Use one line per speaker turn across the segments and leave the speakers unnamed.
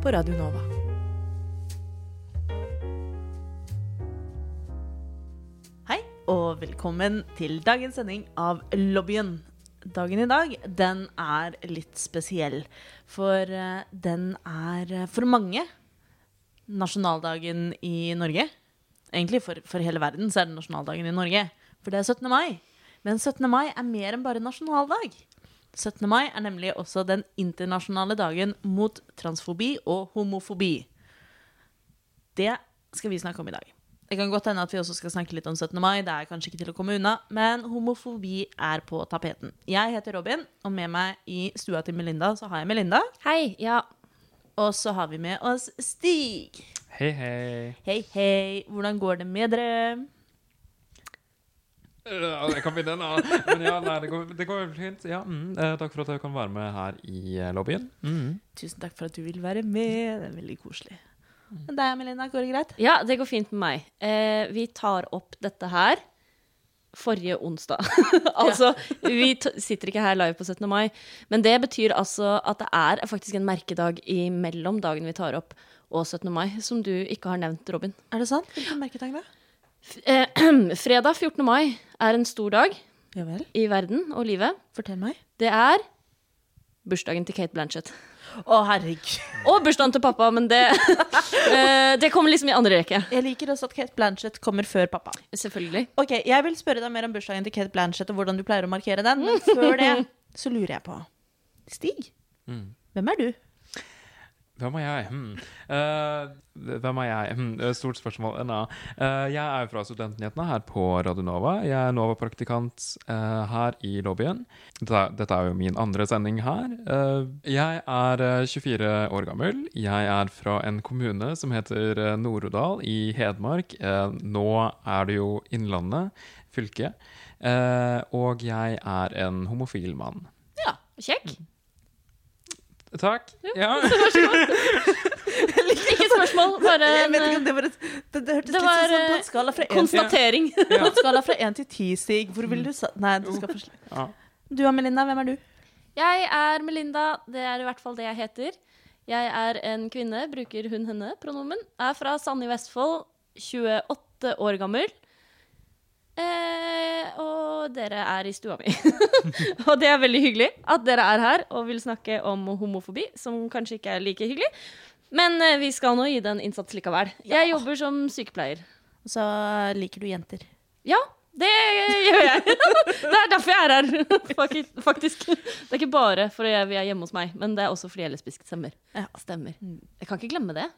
på Radio Nova. Hei, og velkommen til dagens sending av Lobbyen. Dagen i dag, den er litt spesiell. For eh, den er eh, for mange nasjonaldagen i Norge. Egentlig for, for hele verden så er det nasjonaldagen i Norge. For det er 17. mai. Men 17. mai er mer enn bare nasjonaldag. 17. mai er nemlig også den internasjonale dagen mot transfobi og homofobi. Det skal vi snakke om i dag. Det kan godt hende at vi også skal snakke litt om 17. mai. Det er kanskje ikke til å komme unna, men homofobi er på tapeten. Jeg heter Robin, og med meg i stua til Melinda så har jeg Melinda.
Hei, ja.
Og så har vi med oss Stig.
Hei, hei.
Hei, hei. Hvordan går det med dere?
Jeg kan begynne nå. Men ja, nei, det går, det går fint. Ja, mm, eh, takk for at jeg kan være med her i eh, lobbyen. Mm.
Tusen takk for at du vil være med. Det er veldig koselig. Men deg, Melina, går det greit?
Ja, det går fint med meg. Eh, vi tar opp dette her forrige onsdag. altså, vi t sitter ikke her live på 17. mai, men det betyr altså at det er faktisk en merkedag imellom dagen vi tar opp og 17. mai, som du ikke har nevnt, Robin.
Er det sant? Hvilken merkedag da?
Eh, fredag 14. mai er en stor dag
Ja vel.
i verden og livet.
Fortell meg.
Det er bursdagen til Kate Blanchett.
Å, herregud.
Og bursdagen til pappa, men det, eh, det kommer liksom i andre rekke.
Jeg liker også at Kate Blanchett kommer før pappa.
Selvfølgelig.
Ok, Jeg vil spørre deg mer om bursdagen til Kate Blanchett og hvordan du pleier å markere den, men før det så lurer jeg på Stig,
Mm.
hvem er du?
Hvem er jeg? Hmm. Uh, hvem er jeg? Hmm. Stort spørsmål. Eh, jeg er fra Studentnyhetene her på Radio Nova. Jeg er Nova-praktikant uh, her i lobbyen. Dette, dette er jo min andre sending her. Jeg er eh, 24 år gammel. Jeg er fra en kommune som heter Nord-Odal i Hedmark. Nå er det jo Innlandet fylke. Og jeg er en homofil mann.
Ja, kjekk.
Takk. Ja.
Ikke spørsmål, bare
Jeg
en
vet ikke
eh,
Det, var et, det, det hørtes
Det
litt
var,
sånn på
eh,
en skala fra 1 til,
konstatering.
på en skala fra 1 til 10, Stig. Hvor vil du sa... Nei, du skal få
Ja.
Du og Melinda, hvem er du?
Jeg er Melinda, det er i hvert fall det jeg heter. Jeg er en kvinne, bruker hun-henne-pronomen. Er fra Sande i Vestfold, 28 år gammel. Eh, og dere er i stua mi. og det er veldig hyggelig at dere er her og vil snakke om homofobi, som kanskje ikke er like hyggelig. Men eh, vi skal nå gi det en innsats likevel. Jeg jobber som sykepleier.
Og så liker du jenter.
Ja, det gjør jeg. det er derfor jeg er her, fak- faktisk. Det er ikke bare fordi jeg- vi er hjemme hos meg, men det er også fordi jeg lesbisk. Stemmer.
Ja.
Stemmer. Jeg kan ikke glemme det.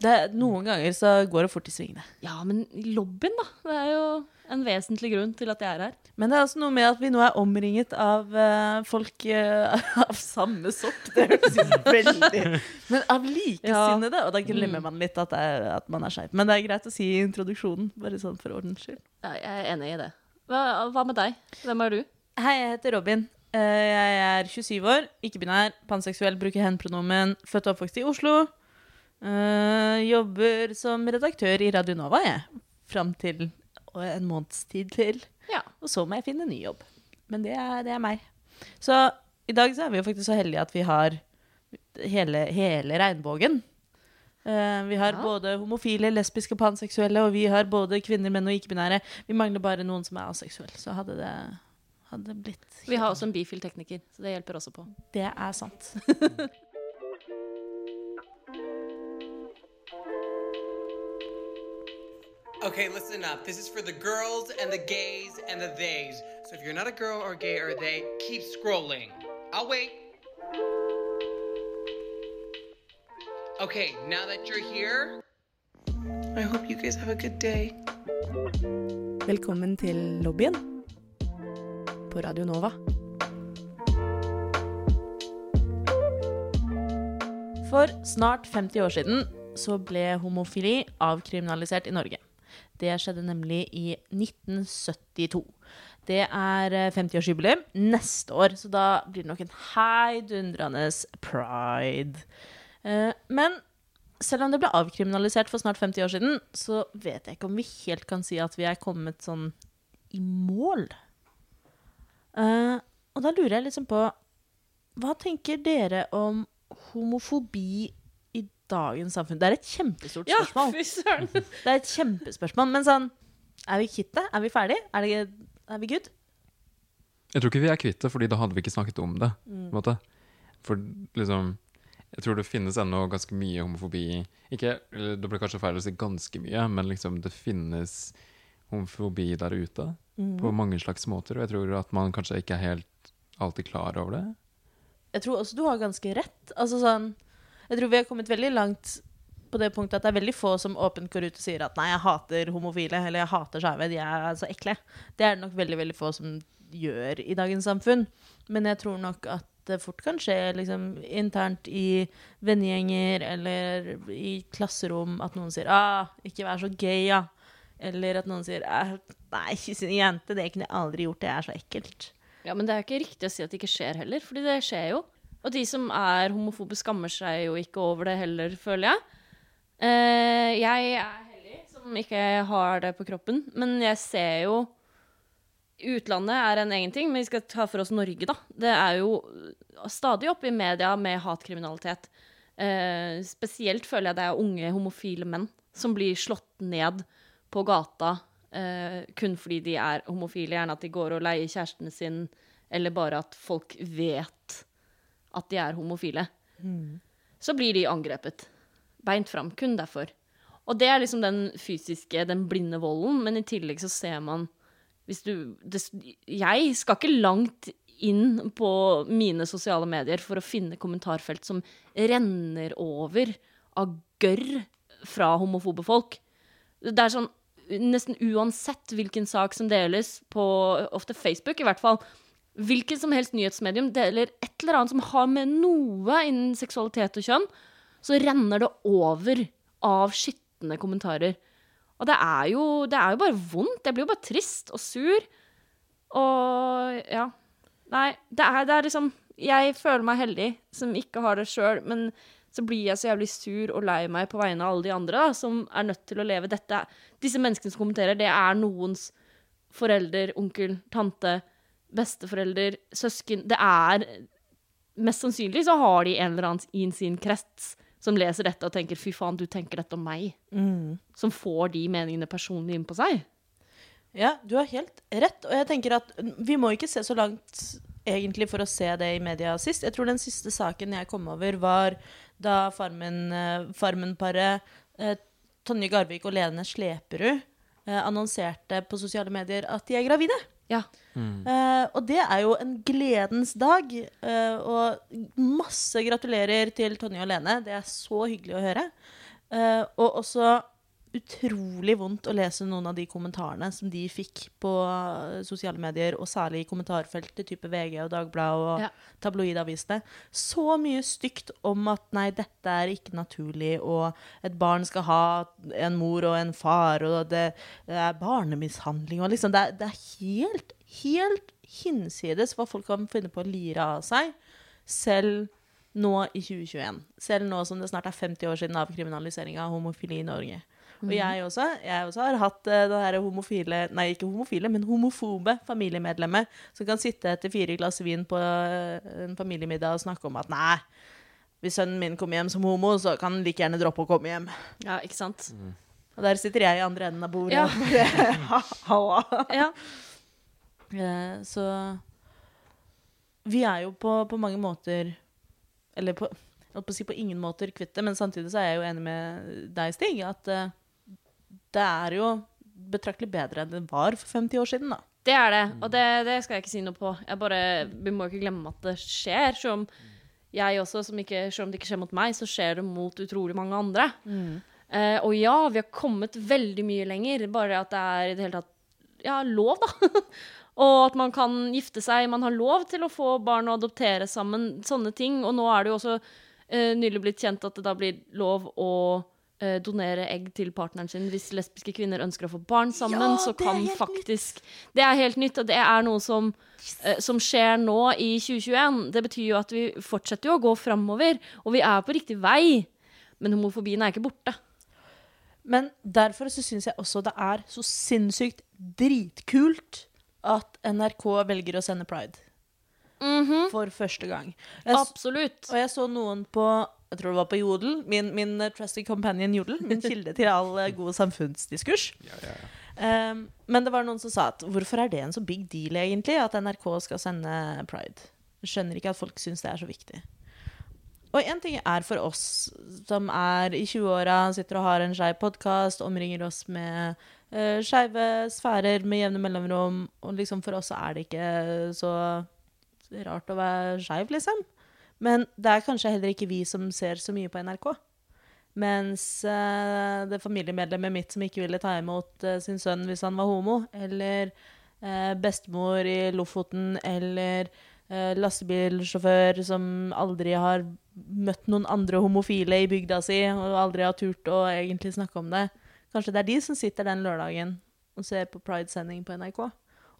Det, noen ganger så går det fort i svingene.
Ja, men lobbyen, da. Det er jo en vesentlig grunn til at jeg er her.
Men det er også noe med at vi nå er omringet av uh, folk uh, av samme sort. Det høres veldig Men av likesinnede. Og da glemmer man litt at, det er, at man er skeiv. Men det er greit å si i introduksjonen, bare sånn for ordens skyld.
Ja, jeg er enig i det. Hva, hva med deg? Hvem er du?
Hei, jeg heter Robin. Uh, Jeg er 27 år, ikke-binær, panseksuell, bruker hen-pronomen, født og oppvokst i Oslo. Eh, jobber som redaktør i Radio Nova, jeg. Fram til en måneds tid til.
Ja.
Og så må jeg finne ny jobb. Men det er, det er meg. Så i dag så er vi jo faktisk så heldige at vi har hele, hele regnbuen. Uh, vi har
Ja.
både homofile, lesbiske, panseksuelle, og vi har både kvinner, menn og ikke-binære. Vi mangler bare noen som er aseksuelle. Så hadde det, hadde det blitt
Vi har også en bifil tekniker, så det hjelper også på.
Det er sant.
Okay, listen up. This is for the girls and the gays and the theys. So if you're not a girl or gay or they, keep scrolling. I'll wait. Okay, now that you're here, I hope you guys have a good day.
Velkommen til lobbyen på Radio Nova. For snart 50 år siden så ble homofili avkriminalisert i Norge. Det skjedde nemlig i 1972. Det er eh, 50-årsjubileum neste år, så da blir det nok en heidundrende pride. Eh, Men selv om det ble avkriminalisert for snart 50 år siden, så vet jeg ikke om vi helt kan si at vi er kommet sånn i mål. Eh, og da lurer jeg liksom på Hva tenker dere om homofobi dagens samfunn? Det er et kjempestort
Ja,
spørsmål.
søren.
Det er et kjempespørsmål. Men sånn Er vi kvitt det? Er vi ferdig? Er, det, er vi good?
Jeg tror ikke vi er kvitt det, fordi da hadde vi ikke snakket om det.
Mm.
på en måte. For liksom Jeg tror det finnes ennå ganske mye homofobi Ikke, Det blir kanskje feil å si ganske mye, men liksom det finnes homofobi der ute
Mm.
på mange slags måter. Og jeg tror at man kanskje ikke er helt alltid klar over det.
Jeg tror også du har ganske rett. Altså sånn Jeg tror vi har kommet veldig langt på det punktet at det er veldig få som åpent går ut og sier at nei, jeg hater homofile, eller jeg hater skeive, de er så ekle. Det er det nok veldig, veldig få som gjør i dagens samfunn. Men jeg tror nok at det fort kan skje liksom, internt i vennegjenger eller i klasserom at noen sier ah, 'ikke vær så gay', ja. Eller at noen sier «Eh, 'nei, kysse en jente, det kunne jeg aldri gjort, det er så ekkelt'.
Ja, men det er jo ikke riktig å si at det ikke skjer heller, fordi det skjer jo. Og de som er homofobe, skammer seg jo ikke over det heller, føler jeg. Eh, jeg er heldig som ikke har det på kroppen, men jeg ser jo Utlandet er en egen ting, men vi skal ta for oss Norge, da. Det er jo stadig oppe i media med hatkriminalitet. Eh, spesielt føler jeg det er unge homofile menn som blir slått ned på gata eh, kun fordi de er homofile. Gjerne at de går og leier kjærestene sin, eller bare at folk vet at de er homofile. Så blir de angrepet. Beint fram. Kun derfor. Og det er liksom den fysiske, den blinde volden, men i tillegg så ser man hvis du det, Jeg skal ikke langt inn på mine sosiale medier for å finne kommentarfelt som renner over av gørr fra homofobe folk. Det er sånn nesten uansett hvilken sak som deles på ofte Facebook i hvert fall, hvilket som helst nyhetsmedium deler et eller annet som har med noe innen seksualitet og kjønn, så renner det over av skitne kommentarer. Og det er, jo, det er jo bare vondt. Jeg blir jo bare trist og sur. Og ja. Nei, det er, det er liksom Jeg føler meg heldig som ikke har det sjøl, men så blir jeg så jævlig sur og lei meg på vegne av alle de andre da, som er nødt til å leve dette. Disse menneskene som kommenterer, det er noens forelder, onkel, tante, besteforelder, søsken. Det er Mest sannsynlig så har de en eller annen i sin krets som leser dette og tenker 'fy faen, du tenker dette om meg'. Som får de meningene personlig inn på seg.
Ja, du har helt rett. Og jeg tenker at vi må ikke se så langt egentlig for å se det i media sist. Jeg tror den siste saken jeg kom over, var da Farmen-paret Farmen-paret eh, Tonje Garvik og Lene Sleperud eh, annonserte på sosiale medier at de er gravide.
Ja.
Eh, og det er jo en gledens dag. Uh, og masse gratulerer til Tonje og Lene. Det er så hyggelig å høre. Uh, og også utrolig vondt å lese noen av de kommentarene som de fikk på eh, sosiale medier, og særlig i kommentarfeltet, type VG og Dagbladet og
Ja.
tabloidavisene. Så mye stygt om at nei, dette er ikke naturlig, og et barn skal ha en mor og en far, og det, det er barnemishandling, og liksom Det er, det er helt, helt hinsides hva folk kan finne på å lire av seg, selv nå i 2021. Selv nå som det snart er 50 år siden avkriminaliseringa av homofili i Norge. Og jeg også, jeg også har hatt eh, det her homofile Nei, ikke homofile, men homofobe familiemedlemmet som kan sitte etter fire glass vin på eh, en familiemiddag og snakke om at nei, hvis sønnen min kommer hjem som homo, så kan han like gjerne droppe å komme hjem.
ja, ikke sant?
Og der sitter jeg i andre enden av bordet
Ja.
Halla.
Ja.
Eh, Så vi er jo på, på mange måter Eller på, jeg på å si på ingen måter kvitt det, men samtidig så er jeg jo enig med deg, Stig, at eh, det er jo betraktelig bedre enn det var for 50 år siden, da.
Det er det, og det, det skal jeg ikke si noe på. Jeg bare, Vi må ikke glemme at det skjer. Selv om jeg også, som ikke, selv om det ikke skjer mot meg, så skjer det mot utrolig mange andre. Eh, og ja, vi har kommet veldig mye lenger, bare at det er i det hele tatt ja, lov, da. og at man kan gifte seg, man har lov til å få barn og adoptere sammen, sånne ting. Og nå er det jo også eh, nylig blitt kjent at det da blir lov å eh, donere egg til partneren sin hvis lesbiske kvinner ønsker å få barn sammen.
Ja,
så kan
faktisk
faktisk Det er helt nytt, og det er noe som, eh, som skjer nå i 2021. Det betyr jo at vi fortsetter jo å gå framover, og vi er på riktig vei. Men homofobien er ikke borte.
Men derfor så syns jeg også det er så sinnssykt dritkult at NRK velger å sende Pride. For første gang. Jeg,
Absolutt.
og jeg så noen på jeg tror det var på Jodel, min, min eh, trusty companion Jodel, min kilde til all eh, god samfunnsdiskurs.
Ja, ja, ja.
Um, men det var noen som sa at hvorfor er det en så big deal egentlig at NRK skal sende Pride? Skjønner ikke at folk syns det er så viktig. Og én ting er for oss som er i 20-åra, sitter og har en skeiv podkast, omringer oss med uh, skeive sfærer med jevne mellomrom, og liksom for oss er det ikke så rart å være skeiv, liksom. Men det er kanskje heller ikke vi som ser så mye på NRK. Mens uh, det familiemedlemmet mitt som ikke ville ta imot uh, sin sønn hvis han var homo, eller uh, bestemor i Lofoten, eller lastebilsjåfør som aldri har møtt noen andre homofile i bygda si, og aldri har turt å egentlig snakke om det. Kanskje det er de som sitter den lørdagen og ser på Pride-sending på NRK.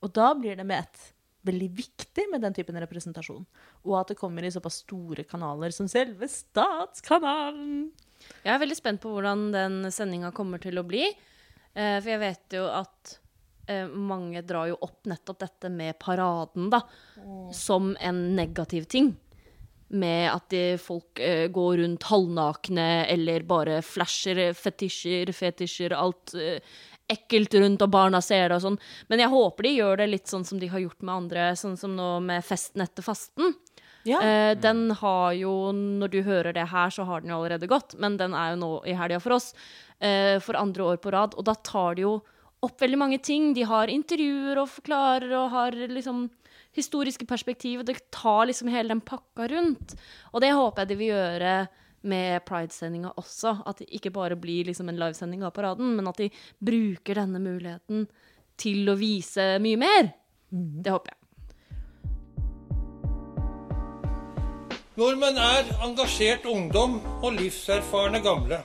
Og da blir det med ett veldig viktig med den typen representasjon. Og at det kommer i såpass store kanaler som selve Statskanalen.
Jeg er veldig spent på hvordan den sendinga kommer til å bli. Eh, for jeg vet jo at eh, mange drar jo opp nettopp dette med paraden, da, som en negativ ting. Med at de, folk eh, går rundt halvnakne eller bare flasher fetisjer, fetisjer, alt ekkelt rundt, og barna ser det og sånn. Men jeg håper de gjør det litt sånn som de har gjort med andre, sånn som nå med festen etter fasten.
Ja.
Eh, den har jo, når du hører det her, så har den jo allerede gått, men den er jo nå i helga for oss, eh, for andre år på rad. Og da tar de jo opp veldig mange ting. De har intervjuer og forklarer og har liksom historiske perspektiv, og det tar liksom hele den pakka rundt. Og det håper jeg de vil gjøre med Pride-sendinga også. At det ikke bare blir liksom en livesending av paraden, men at de bruker denne muligheten til å vise mye mer. Det håper jeg.
Nordmenn er engasjert ungdom og livserfarne gamle.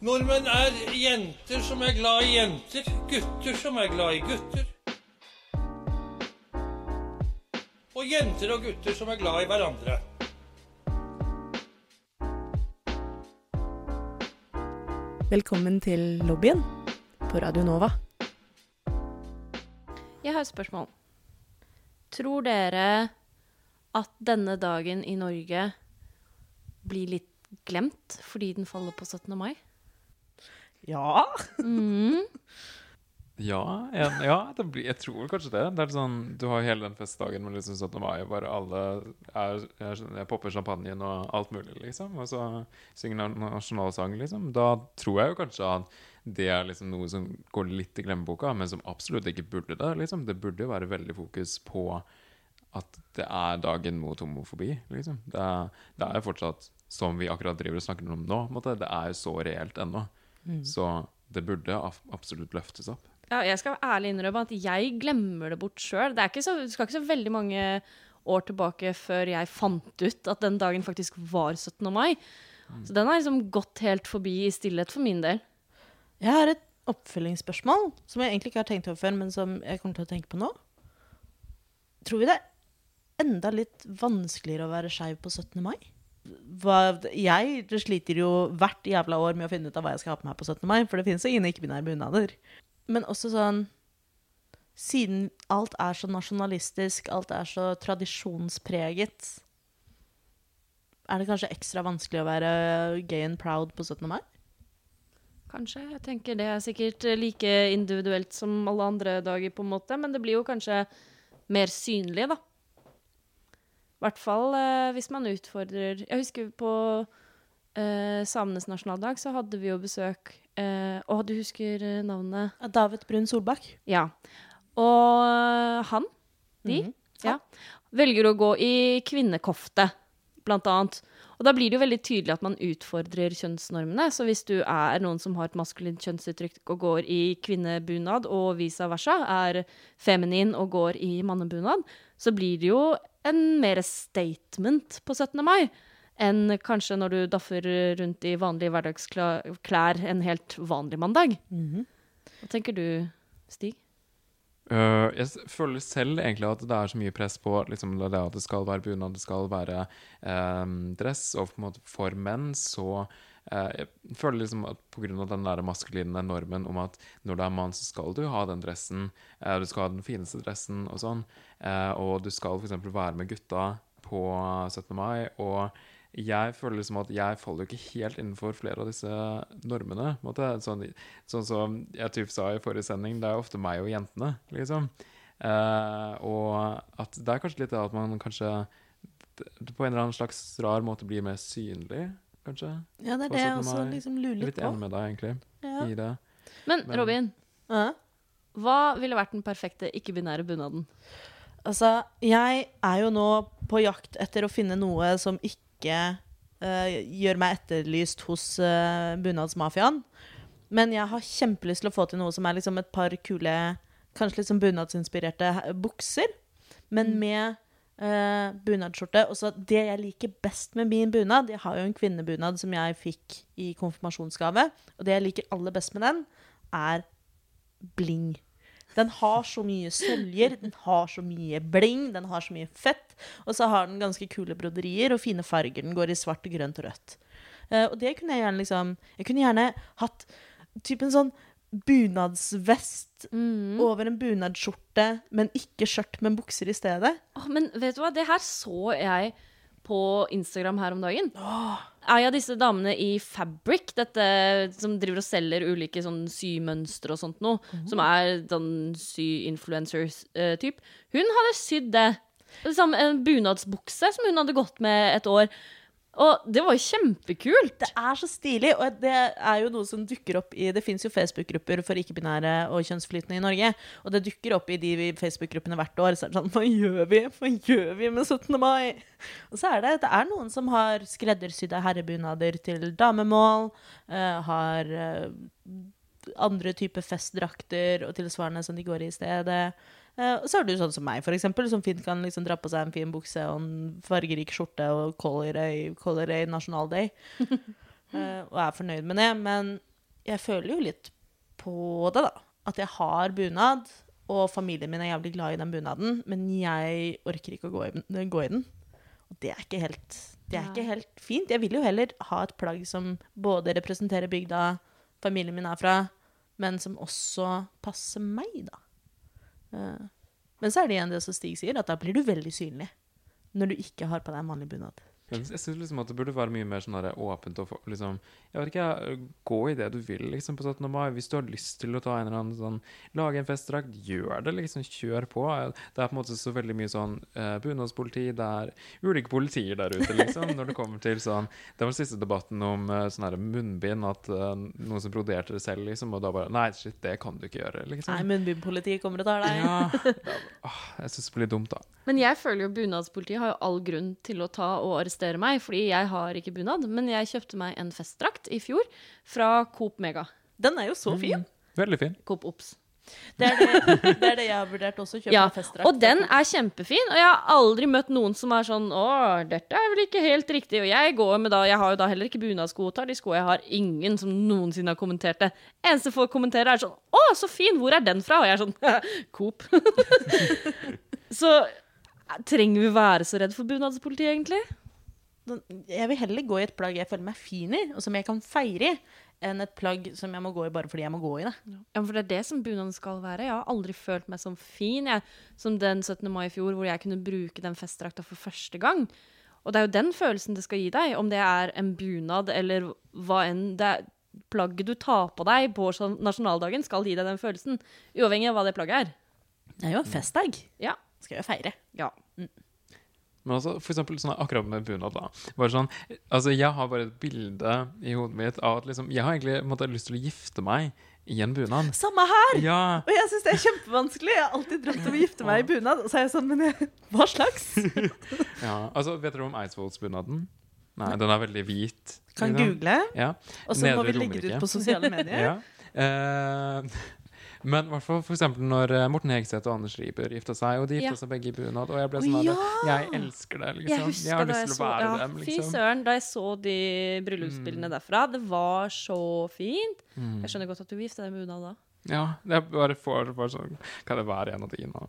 Nordmenn er jenter som er glad i jenter, gutter som er glad i gutter. Og jenter og gutter som er glad i hverandre.
Velkommen til lobbyen på Radio Nova.
Jeg har et spørsmål. Tror dere at denne dagen i Norge blir litt glemt fordi den faller på 17. mai?
Ja.
Ja, en, ja det blir, jeg tror kanskje det. Det er sånn, Du har hele den festdagen med liksom 17. mai, og bare alle er, er, jeg popper champagnen og alt mulig, liksom. Og så synger na- nasjonalsang, liksom. Da tror jeg jo kanskje at det er liksom noe som går litt i glemmeboka, men som absolutt ikke burde det. liksom. Det burde jo være veldig fokus på at det er dagen mot homofobi, liksom. Det er, det er fortsatt, som vi akkurat driver og snakker om nå, det er jo så reelt ennå. Så det burde absolutt løftes opp.
Ja, jeg skal ærlig innrømme at jeg glemmer det bort sjøl. Det, er ikke så- det skal ikke så veldig mange år tilbake før jeg fant ut at den dagen faktisk var 17. mai. Så den har liksom gått helt forbi i stillhet for min del.
Jeg har et oppfølgingsspørsmål som jeg egentlig ikke har tenkt over før, men som jeg kommer til å tenke på nå. Tror vi det er enda litt vanskeligere å være skeiv på 17. mai? Hva, jeg sliter jo hvert jævla år med å finne ut av hva jeg skal ha på meg på 17. mai, for det finnes jo ingen ikke-binære bunader. Men også sånn Siden alt er så nasjonalistisk, alt er så tradisjonspreget, er det kanskje ekstra vanskelig å være gay and proud på 17. mai?
Kanskje. Jeg tenker Det er sikkert like individuelt som alle andre dager, på en måte, men det blir jo kanskje mer synlig, da. I hvert fall eh, hvis man utfordrer Jeg husker på eh, samenes nasjonaldag så hadde vi jo besøk eh, Å, du husker eh, navnet?
David Brun Solbakk.
Ja. Og eh, han, de,
Mhm.
ja, velger å gå i kvinnekofte, blant annet. Og da blir det jo veldig tydelig at man utfordrer kjønnsnormene. Så hvis du er noen som har et maskulint kjønnsuttrykk og går i kvinnebunad, og vice versa, er feminin og går i mannebunad, så blir det jo en mer statement på 17. mai enn kanskje når du daffer rundt i vanlige hverdagsklær en helt vanlig mandag. Hva tenker du, Stig?
Uh, jeg føler selv egentlig at det er så mye press på liksom, det at det skal være bunad, det skal være um, dress, og på en måte for menn så uh, Jeg føler liksom at pga. den der maskuline normen om at når du er mann, så skal du ha den dressen, uh, du skal ha den fineste dressen og sånn, eh, og du skal f.eks. være med gutta på 17. mai. og jeg føler liksom at jeg faller jo ikke helt innenfor flere av disse normene. på en måte. Sånn, sånn som jeg typ sa i forrige sending, det er ofte meg og jentene, liksom. Eh, og at det er kanskje litt det at man kanskje på en eller annen slags rar måte blir mer synlig, kanskje.
Ja, det er det jeg også liksom lurer
litt
litt
litt
på.
enig med deg, egentlig,
Ja.
i det.
Men,
Men-
Robin,
Ja.
hva ville vært den perfekte ikke-binære bunaden?
Altså, jeg er jo nå på jakt etter å finne noe som ikke eh, gjør meg etterlyst hos uh, bunadsmafiaen. Men jeg har kjempelyst til å få til noe som er liksom et par kule, kanskje sånn bunadsinspirerte bukser, men med uh, bunadsskjorte. Og så det jeg liker best med min bunad Jeg har jo en kvinnebunad som jeg fikk i konfirmasjonsgave. Og det jeg liker aller best med den, er bling. Den har så mye søljer, den har så mye bling, den har så mye fett. Og så har den ganske kule broderier og fine farger. Den går i svart, grønt og rødt. Uh, og det kunne jeg gjerne liksom Jeg kunne gjerne hatt typ en sånn bunadsvest over en bunadsskjorte, men ikke skjørt, men bukser i stedet.
Oh, men vet du hva, det her så jeg på Instagram her om dagen. Ei av disse damene i Fabric, dette som driver og selger ulike sånn symønstre og sånt noe, som er sånn sy-influencers-typ, hun hadde sydd det. Liksom en bunadsbukse som hun hadde gått med et år. Og det var kjempekult.
Det er så stilig, og det er jo noe som dukker opp i Det fins jo Facebook-grupper for ikke-binære og kjønnsflytende i Norge. Og det dukker opp i de Facebook-gruppene hvert år. Så er det sånn Hva gjør vi? Hva gjør vi med 17. mai? Og så er det Det er noen som har skreddersydde herrebunader til damemål. eh, har eh, andre typer festdrakter og tilsvarende som de går i i stedet. Eh, så er du sånn som meg, for eksempel, som fint kan liksom dra på seg en fin bukse og en fargerik skjorte og Color Color National Day. uh, og er fornøyd med det. Men jeg føler jo litt på det, da. At jeg har bunad, og familien min er jævlig glad i den bunaden, men jeg orker ikke å gå i, den- gå i den. Og det er ikke helt det er ikke helt fint. Jeg vil jo heller ha et plagg som både representerer bygda familien min er fra, men som også passer meg, da. Eh, Men så er det igjen det som Stig sier, at da blir du veldig synlig. Når du ikke har på deg en vanlig bunad.
Jeg syns liksom at det burde være mye mer sånn åpent og liksom Jeg vet ikke, gå i det du vil liksom på 17. mai. Hvis du har lyst til å ta en eller annen sånn Lage en festdrakt, gjør det, liksom. Kjør på. Det er på en måte så veldig mye sånn uh, bunadspoliti. Det er ulike politier der ute, liksom. Når det kommer til sånn Det var den siste debatten om uh, sånn munnbind, at uh, noen som broderte det selv, liksom, og da bare Nei, shit, det kan du ikke gjøre, liksom.
Nei, munnbindpolitiet kommer og tar deg.
Ja. Åh, jeg syns det blir dumt, da.
Men jeg føler jo bunadspolitiet har jo all grunn til å ta og arrestere meg, fordi jeg har ikke bunad. Men jeg kjøpte meg en festdrakt i fjor fra Coop Mega.
Den er jo så fin.
Veldig fin.
Coop Ops.
Det er det, det er det jeg har vurdert også. Kjøpe
Ja,
festdrakt.
og den er kjempefin, og jeg har aldri møtt noen som er sånn Å, dette er vel ikke helt riktig. Og jeg går med da Jeg har jo da heller ikke bunadsko og tar de skoene jeg har. Ingen som noensinne har kommentert det. Eneste folk kommenterer, er sånn Å, så fin! Hvor er den fra? Og jeg er sånn Coop. så eh, trenger vi være så redd for bunadspolitiet, egentlig?
Jeg vil heller gå i et plagg jeg føler meg fin i, og som jeg kan feire i, enn et plagg som jeg må gå i bare fordi jeg må gå i det.
Ja, for det er det som bunaden skal være. Jeg har aldri følt meg som fin jeg, som den 17. mai i fjor, hvor jeg kunne bruke den festdrakta for første gang. Og det er jo den følelsen det skal gi deg, om det er en bunad eller hva enn det er. Plagget du tar på deg på sånn- nasjonaldagen, skal gi deg den følelsen. Uavhengig av hva det plagget er.
Det er jo en festdag.
Ja.
Skal jeg feire.
ja.
Men altså, for eksempel sånn akkurat med bunad, da. Bare sånn, altså, jeg har bare et bilde i hodet mitt av at liksom, jeg har egentlig måtte, lyst til å gifte meg i en bunad.
Samme her!
Ja!
Og jeg syns det er kjempevanskelig. Jeg har alltid drømt om å gifte meg i bunad. Og så er jeg sånn, men jeg, hva slags?
ja. Altså, vet dere om Eidsvollsbunaden? Nei, den er veldig hvit.
Kan
liksom.
google,
Ja.
og så må vi legge det ut på sosiale medier.
Ja. Eh, men i hvert fall eksempel når eh, Morten Hegseth og Anders Riiber gifta seg, og de gifta
Ja.
seg begge i bunad, og jeg ble sånn
ja!
Jeg elsker det, liksom.
Jeg jeg
har lyst til å være
ja,
dem, liksom. Fy
søren, da jeg så de bryllupsbildene derfra. Det var så fint.
Mm.
Jeg skjønner godt at du gifta deg med bunad da.
Ja, jeg bare får bare sånn Kan det være en av dine?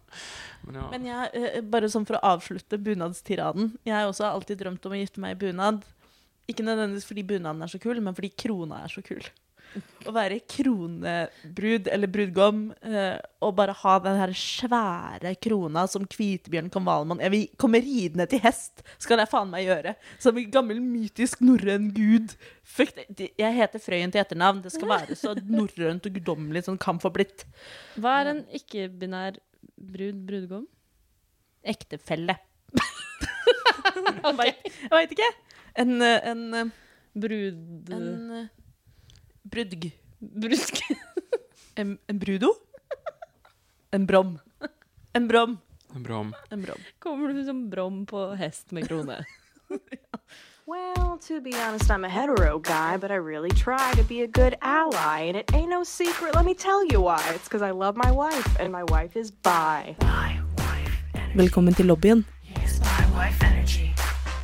Men ja.
Men jeg, eh, bare sånn for å avslutte bunadstiraden. Jeg har også alltid drømt om å gifte meg i bunad. Ikke nødvendigvis fordi bunaden er så kul, men fordi krona er så kul. Å være kronebrud eller brudgom eh, og bare ha den her svære krona som Kvitebjørn kong Valmon Jeg vil komme ridende til hest, skal jeg faen meg gjøre. Som en gammel mytisk norrøn gud. Fuck, jeg heter Frøyen til etternavn. Det skal være så norrønt og guddommelig som kan få blitt.
Hva er en ikke-binær brud, brudgom?
Ektefelle. Vet- Jeg veit ikke. En, eh, en, eh,
Brud...
en brudg.
Brusk.
En, en brudo? En brom. En brom.
En brom.
En brom.
Kommer du som brom på hest med krone?
Well, to be honest, I'm a hetero guy, but I really try to be a good ally. And it ain't no secret, let me tell you why. It's because I love my wife, and my wife is bi.
Velkommen til lobbyen
Yes, bi wife energy.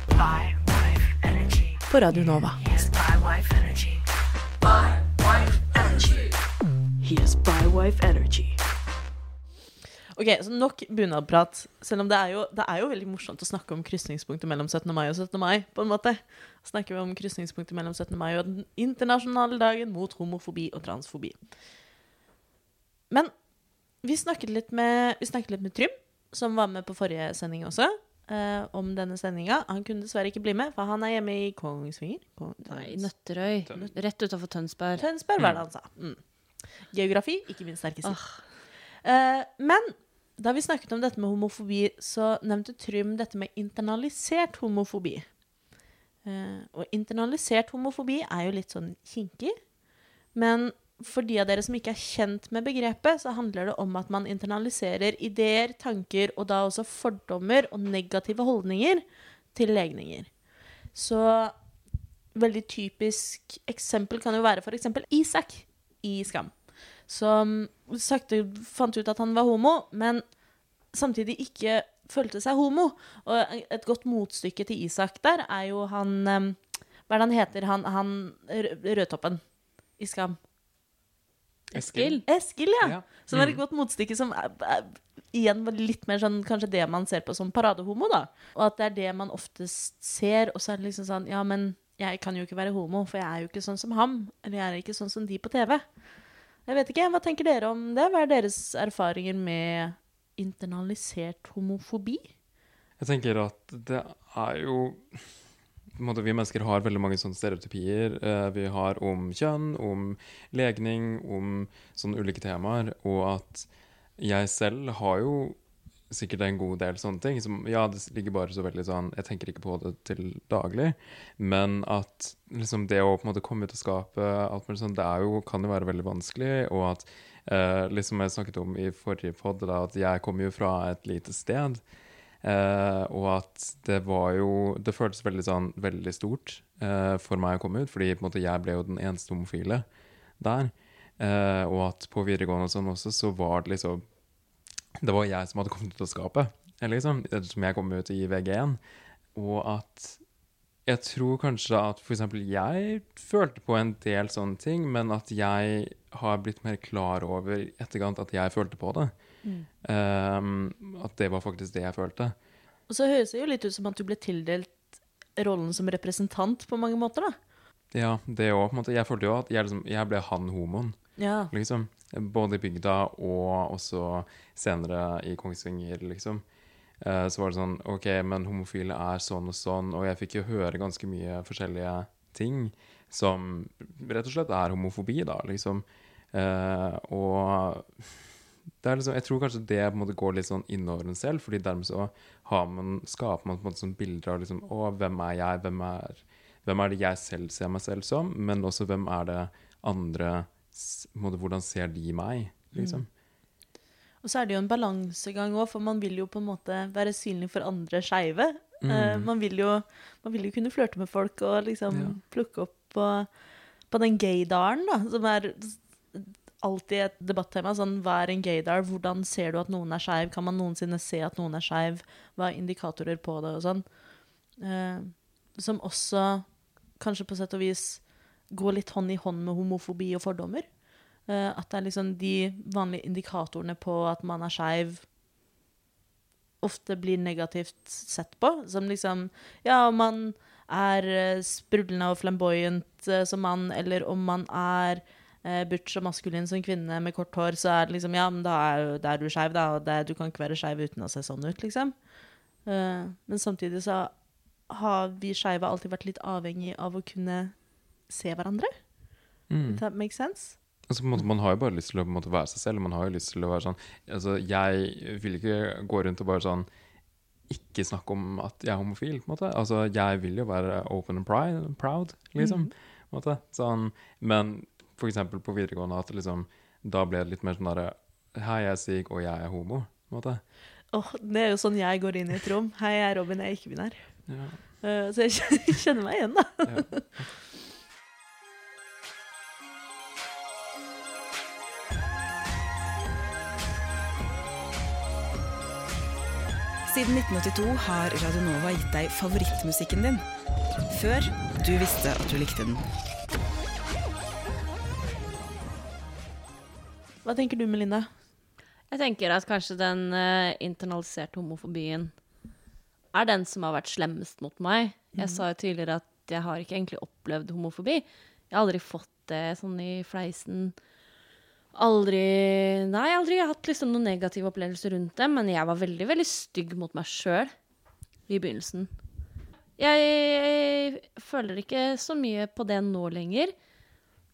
Bi wife energy.
på Radio Nova.
Yes, bi wife energy. Wife energy. He has bywife energy.
Ok, så Nok bunadprat. Selv om det er, jo, det er jo veldig morsomt å snakke om krysningspunktet mellom 17. mai og 17. mai. på en måte. Snakker vi om krysningspunktet mellom 17. mai og den internasjonale dagen mot homofobi og transfobi. Men vi snakket litt med, vi snakket litt med Trym, som var med på forrige sending også, eh, om denne sendinga. Han kunne dessverre ikke bli med, for han er hjemme i Kongsvinger. Kong-
Nei, Nøtterøy. Rett utafor Tønsberg.
Tønsberg, var det han sa. Mm. Geografi, ikke min sterke side. Uh, men da vi snakket om dette med homofobi, så nevnte Trym dette med internalisert homofobi. Uh, og internalisert homofobi er jo litt sånn kinkig. Men for de av dere som ikke er kjent med begrepet, så handler det om at man internaliserer ideer, tanker og da også fordommer og negative holdninger til legninger. Så veldig typisk eksempel kan jo være eksempel Isak i Skam. Som sakte fant ut at han var homo, men samtidig ikke følte seg homo. Og et godt motstykke til Isak der er jo han eh, Hva er det han heter? Han, han rødtoppen i Skam.
Eskil.
Eskil, ja.
Ja.
Som er et godt motstykke som er, er, igjen var litt mer sånn kanskje det man ser på som paradehomo, da. Og at det er det man oftest ser, og så er det liksom sånn Ja, men jeg kan jo ikke være homo, for jeg er jo ikke sånn som ham. Eller jeg er ikke sånn som de på TV. Jeg vet ikke, Hva tenker dere om det? Hva er deres erfaringer med internalisert homofobi?
Jeg tenker at det er jo måte, Vi mennesker har veldig mange sånne stereotypier. Eh, vi har om kjønn, om legning, om sånne ulike temaer. Og at jeg selv har jo sikkert en god del sånne ting. Som, ja, det ligger bare så veldig sånn Jeg tenker ikke på det til daglig. Men at liksom det å på en måte komme ut av skapet, alt mulig sånn, det er jo, kan jo være veldig vanskelig. Og at eh, liksom jeg snakket om i forrige pod, at jeg kommer jo fra et lite sted. Eh, og at det var jo Det føltes veldig sånn veldig stort eh, for meg å komme ut, fordi på en måte jeg ble jo den eneste homofile der. Eh, og at på videregående og sånn også, så var det liksom Det var jeg som hadde kommet ut av skapet, liksom, som jeg kom ut i VG1. Og at jeg tror kanskje at f.eks. jeg følte på en del sånne ting, men at jeg har blitt mer klar over i etterkant at jeg følte på det. Um, at det var faktisk det jeg følte.
Og så høres det jo litt ut som at du ble tildelt rollen som representant på mange måter, da.
Ja, det òg. Jeg følte jo at jeg, liksom, jeg ble han homoen,
Ja.
liksom. Både i bygda og også senere i Kongsvinger, liksom. Eh, så var det sånn OK, men homofile er sånn og sånn, og jeg fikk jo høre ganske mye forskjellige ting som rett og slett er homofobi, da, liksom. Eh, og det er liksom, jeg tror kanskje det på en måte går litt sånn innover en selv, fordi dermed så har man, skaper man på en måte sånn bilder av liksom, å, hvem er jeg, hvem er, hvem er det jeg selv ser meg selv som, men også hvem er det andre, måte, hvordan ser de meg, liksom.
Og så er det jo en balansegang òg, for man vil jo på en måte være synlig for andre skeive.
Mm.
Uh, man, vil jo, man vil jo kunne flørte med folk og liksom
Ja.
plukke opp på, på den gaydaren, da, som er alltid et debattema. Sånn, hva er en gaydar? Hvordan ser du at noen er skeiv? Kan man noensinne se at noen er skeiv? Hva er indikatorer på det, og sånn? Eh, som også kanskje på sett og vis går litt hånd i hånd med homofobi og fordommer. Uh, at det er liksom de vanlige indikatorene på at man er skeiv, ofte blir negativt sett på. Som liksom Ja, om man er eh, sprudlende og flamboyant uh, som mann, eller om man er uh, butch og maskulin som kvinne med kort hår, så er det liksom Ja, men da er, da er du skeiv, da. Og det, du kan ikke være skeiv uten å se sånn ut, liksom. Men samtidig så har vi skeive alltid vært litt avhengig av å kunne se hverandre.
Mm.
That makes sense?
Altså, måte, man har jo bare lyst til å måte, være seg selv. Man har jo lyst til å være sånn altså, Jeg vil ikke gå rundt og bare sånn Ikke snakke om at jeg er homofil. på en måte. Altså, Jeg vil jo være open and pride, proud, liksom. på en måte. Sånn, men for eksempel på videregående at liksom, da ble det litt mer sånn derre Hei, jeg er Sig, og jeg er homo. på en måte.
Oh, det er jo sånn jeg går inn i et rom. Hei, jeg er Robin, jeg er ikke-binær.
Ja.
Uh, så jeg kjenner meg igjen, da.
Ja.
Siden 1982 har Radionova gitt deg favorittmusikken din. Før du visste at du likte den.
Hva tenker du, Melinda?
Jeg tenker at kanskje den uh, internaliserte homofobien er den som har vært slemmest mot meg. Jeg sa jo tidligere at jeg har ikke egentlig opplevd homofobi. Jeg har aldri fått det sånn i fleisen. Aldri Nei, jeg har hatt liksom noen negative opplevelser rundt det, men jeg var veldig, veldig stygg mot meg sjøl i begynnelsen. Jeg føler ikke så mye på det nå lenger.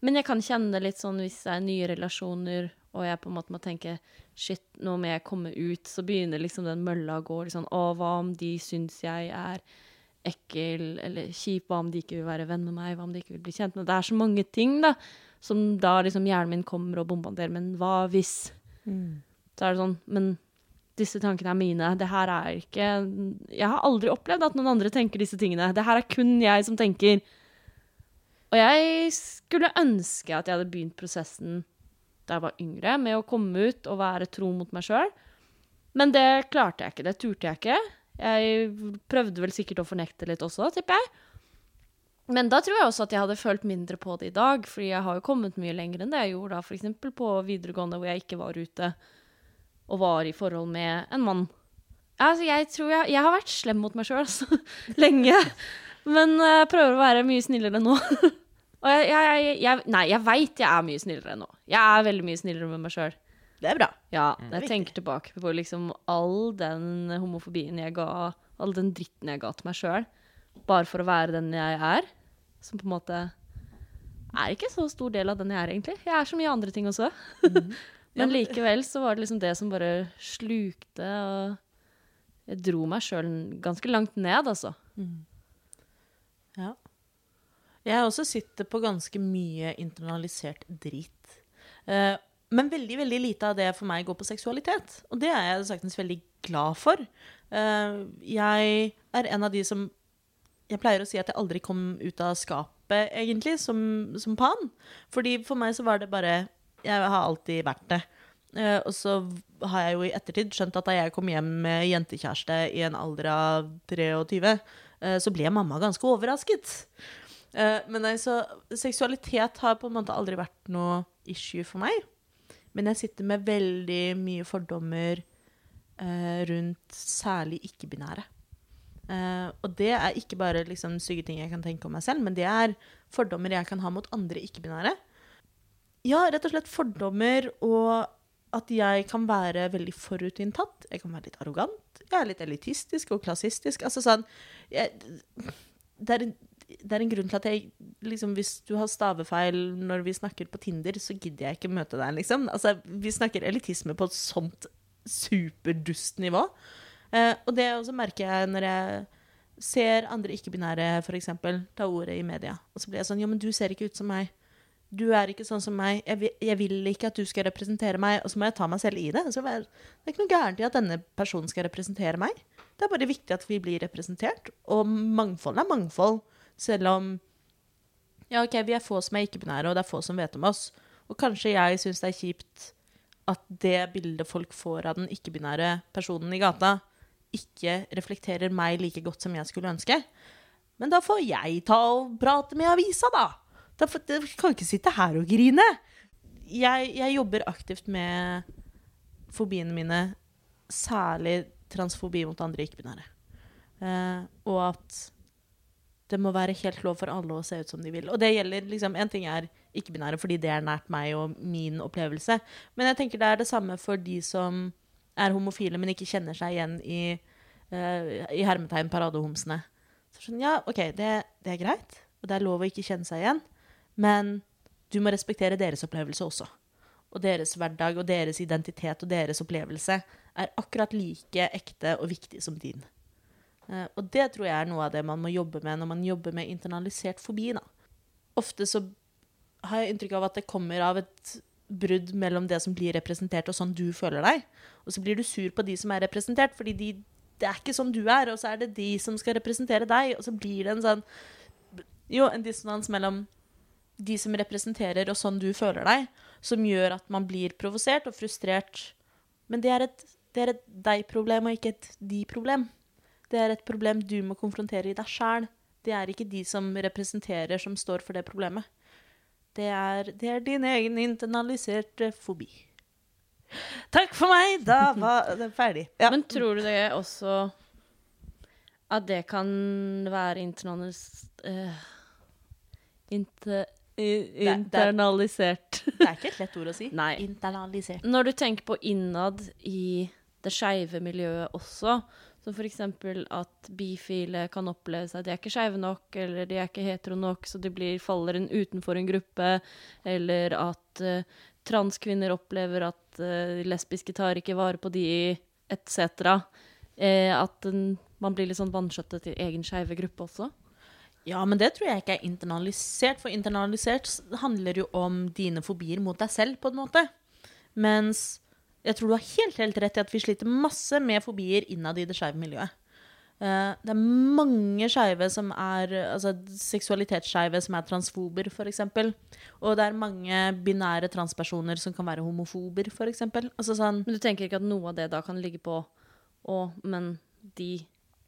Men jeg kan kjenne det litt sånn hvis det er nye relasjoner, og jeg på en måte må tenke shit, nå må jeg komme ut, så begynner liksom den mølla å gå. Liksom, å, hva om de syns jeg er ekkel eller kjip? Hva om de ikke vil være venn med meg? Hva om de ikke vil bli kjent med Det er så mange ting da, som da liksom hjernen min kommer og bombarderer. Men hva hvis? Så er det sånn, men disse tankene er mine. Det her er ikke Jeg har aldri opplevd at noen andre tenker disse tingene. Det her er kun jeg som tenker. Og jeg skulle ønske at jeg hadde begynt prosessen da jeg var yngre, med å komme ut og være tro mot meg sjøl. Men det klarte jeg ikke. Det turte jeg ikke. Jeg prøvde vel sikkert å fornekte litt også, tipper jeg. Men da tror jeg også at jeg hadde følt mindre på det i dag, fordi jeg har jo kommet mye lenger enn det jeg gjorde da, f.eks. på videregående, hvor jeg ikke var ute og var i forhold med en mann. Altså, jeg tror jeg, jeg har vært slem mot meg sjøl altså, lenge. Men eh, jeg prøver å være mye snillere nå. Og jeg, jeg, jeg, Nei, jeg veit jeg er mye snillere nå. Jeg er veldig mye snillere med meg sjøl.
Det er bra.
Ja,
er
jeg tenker tilbake på liksom all den homofobien jeg ga, all den dritten jeg ga til meg sjøl, bare for å være den jeg er, som på en måte er ikke så stor del av den jeg er, egentlig. Jeg er så mye andre ting også. Men likevel så var det liksom det som bare slukte, og jeg dro meg sjøl ganske langt ned, altså.
Ja. Jeg også sitter på ganske mye internalisert drit. Eh, men veldig veldig lite av det for meg går på seksualitet. Og det er jeg saktens veldig glad for. Eh, jeg er en av de som Jeg pleier å si at jeg aldri kom ut av skapet, egentlig, som, som pan. Fordi for meg så var det bare Jeg har alltid vært det. Eh, og så har jeg jo i ettertid skjønt at da jeg kom hjem med jentekjæreste i en alder av 23, eh, så ble mamma ganske overrasket. Men nei, så seksualitet har på en måte aldri vært noe issue for meg. Men jeg sitter med veldig mye fordommer eh, rundt særlig ikke-binære. Eh, og det er ikke bare liksom, stygge ting jeg kan tenke om meg selv, men det er fordommer jeg kan ha mot andre ikke-binære. Ja, rett og slett fordommer og at jeg kan være veldig forutinntatt. Jeg kan være litt arrogant. Jeg er litt elitistisk og klassistisk. Altså sånn jeg, det, er en, det er en grunn til at jeg liksom, Hvis du har stavefeil når vi snakker på Tinder, så gidder jeg ikke møte deg, liksom. Altså, vi snakker elitisme på et sånt superdust nivå. Eh, og det også merker jeg når jeg ser andre ikke-binære eksempel, ta ordet i media. Og så blir jeg sånn Ja, men du ser ikke ut som meg. du er ikke sånn som meg, jeg vil, jeg vil ikke at du skal representere meg, og så må jeg ta meg selv i det. Så det er ikke noe gærent i at denne personen skal representere meg. Det er bare viktig at vi blir representert, og mangfold er mangfold, selv om ja, ok, vi er få som er ikke-binære, og det er få som vet om oss. Og kanskje jeg syns det er kjipt at det bildet folk får av den ikke-binære personen i gata, ikke reflekterer meg like godt som jeg skulle ønske. Men da får jeg ta og prate med avisa, da. da får, jeg kan ikke sitte her og grine. Jeg, jeg jobber aktivt med fobiene mine, særlig transfobi mot andre ikke-binære. Eh, og at det må være helt lov for alle å se ut som de vil. Og det gjelder liksom, En ting er ikke-binære fordi det er nært meg og min opplevelse. Men jeg tenker det er det samme for de som er homofile, men ikke kjenner seg igjen i, uh, i hermetegn paradehomsene. Så sånn, ja, OK, det, det er greit, og det er lov å ikke kjenne seg igjen, men du må respektere deres opplevelse også. Og deres hverdag og deres identitet og deres opplevelse er akkurat like ekte og viktig som din. Eh, og det tror jeg er noe av det man må jobbe med når man jobber med internalisert fobi. Da. Ofte så har jeg inntrykk av at det kommer av et brudd mellom det som blir representert, og sånn du føler deg. Og så blir du sur på de som er representert, fordi de, det er ikke sånn du er, og så er det de som skal representere deg, og så blir det en sånn Jo, en dissonans mellom de som representerer, og sånn du føler deg, som gjør at man blir provosert og frustrert. Men det er et, det er et deg-problem, og ikke et de-problem. Det er et problem du må konfrontere i deg sjæl. Det er ikke de som representerer, som står for det problemet. Det er, det er din egen internaliserte fobi. Takk for meg! Da var det ferdig. Ja.
Men tror du det også at det kan være internalis... eh, inte, i,
er-
internalisert?
det er ikke et lett ord å si.
Nei.
Internalisert.
Når du tenker på innad i det skeive miljøet også, som f.eks. at bifile kan oppleve seg at de er ikke skeive nok, eller de er ikke hetero nok, så de blir, faller en utenfor en gruppe, eller at uh, transkvinner opplever at uh, lesbiske tar ikke vare på de, etc. Eh, at en- man blir litt sånn vanskjøttet til egen skeive gruppe også.
Ja, men det tror jeg ikke er internalisert, for internalisert handler jo om dine fobier mot deg selv, på en måte. Mens jeg tror du har helt, helt rett i at vi sliter masse med fobier innad i det skeive miljøet. Eh, det er mange skeive som er altså seksualitetsskeive som er transfober, f.eks. Og det er mange binære transpersoner som kan være homofober, f.eks. Altså sånn
Men du tenker ikke at noe av det da kan ligge på Å, men de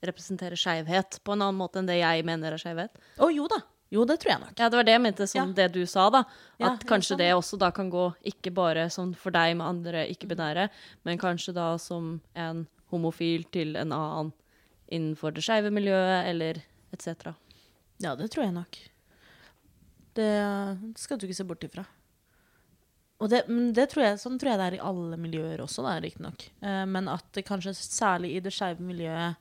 representerer skeivhet på en annen måte enn det jeg mener er skeivhet?
Å jo da. Jo, det tror jeg nok.
Ja, det var det jeg mente, sånn
Ja.
det du sa, da. At
ja,
kanskje det også da kan gå ikke bare sånn for deg med andre ikke-binære, men kanskje da som en homofil til en annen innenfor det skeive miljøet, eller etc.
Ja, det tror jeg nok. Det skal du ikke se bort ifra. Og det, men det tror jeg, sånn tror jeg det er i alle miljøer også, da, riktignok. Eh, men at det kanskje særlig i det skeive miljøet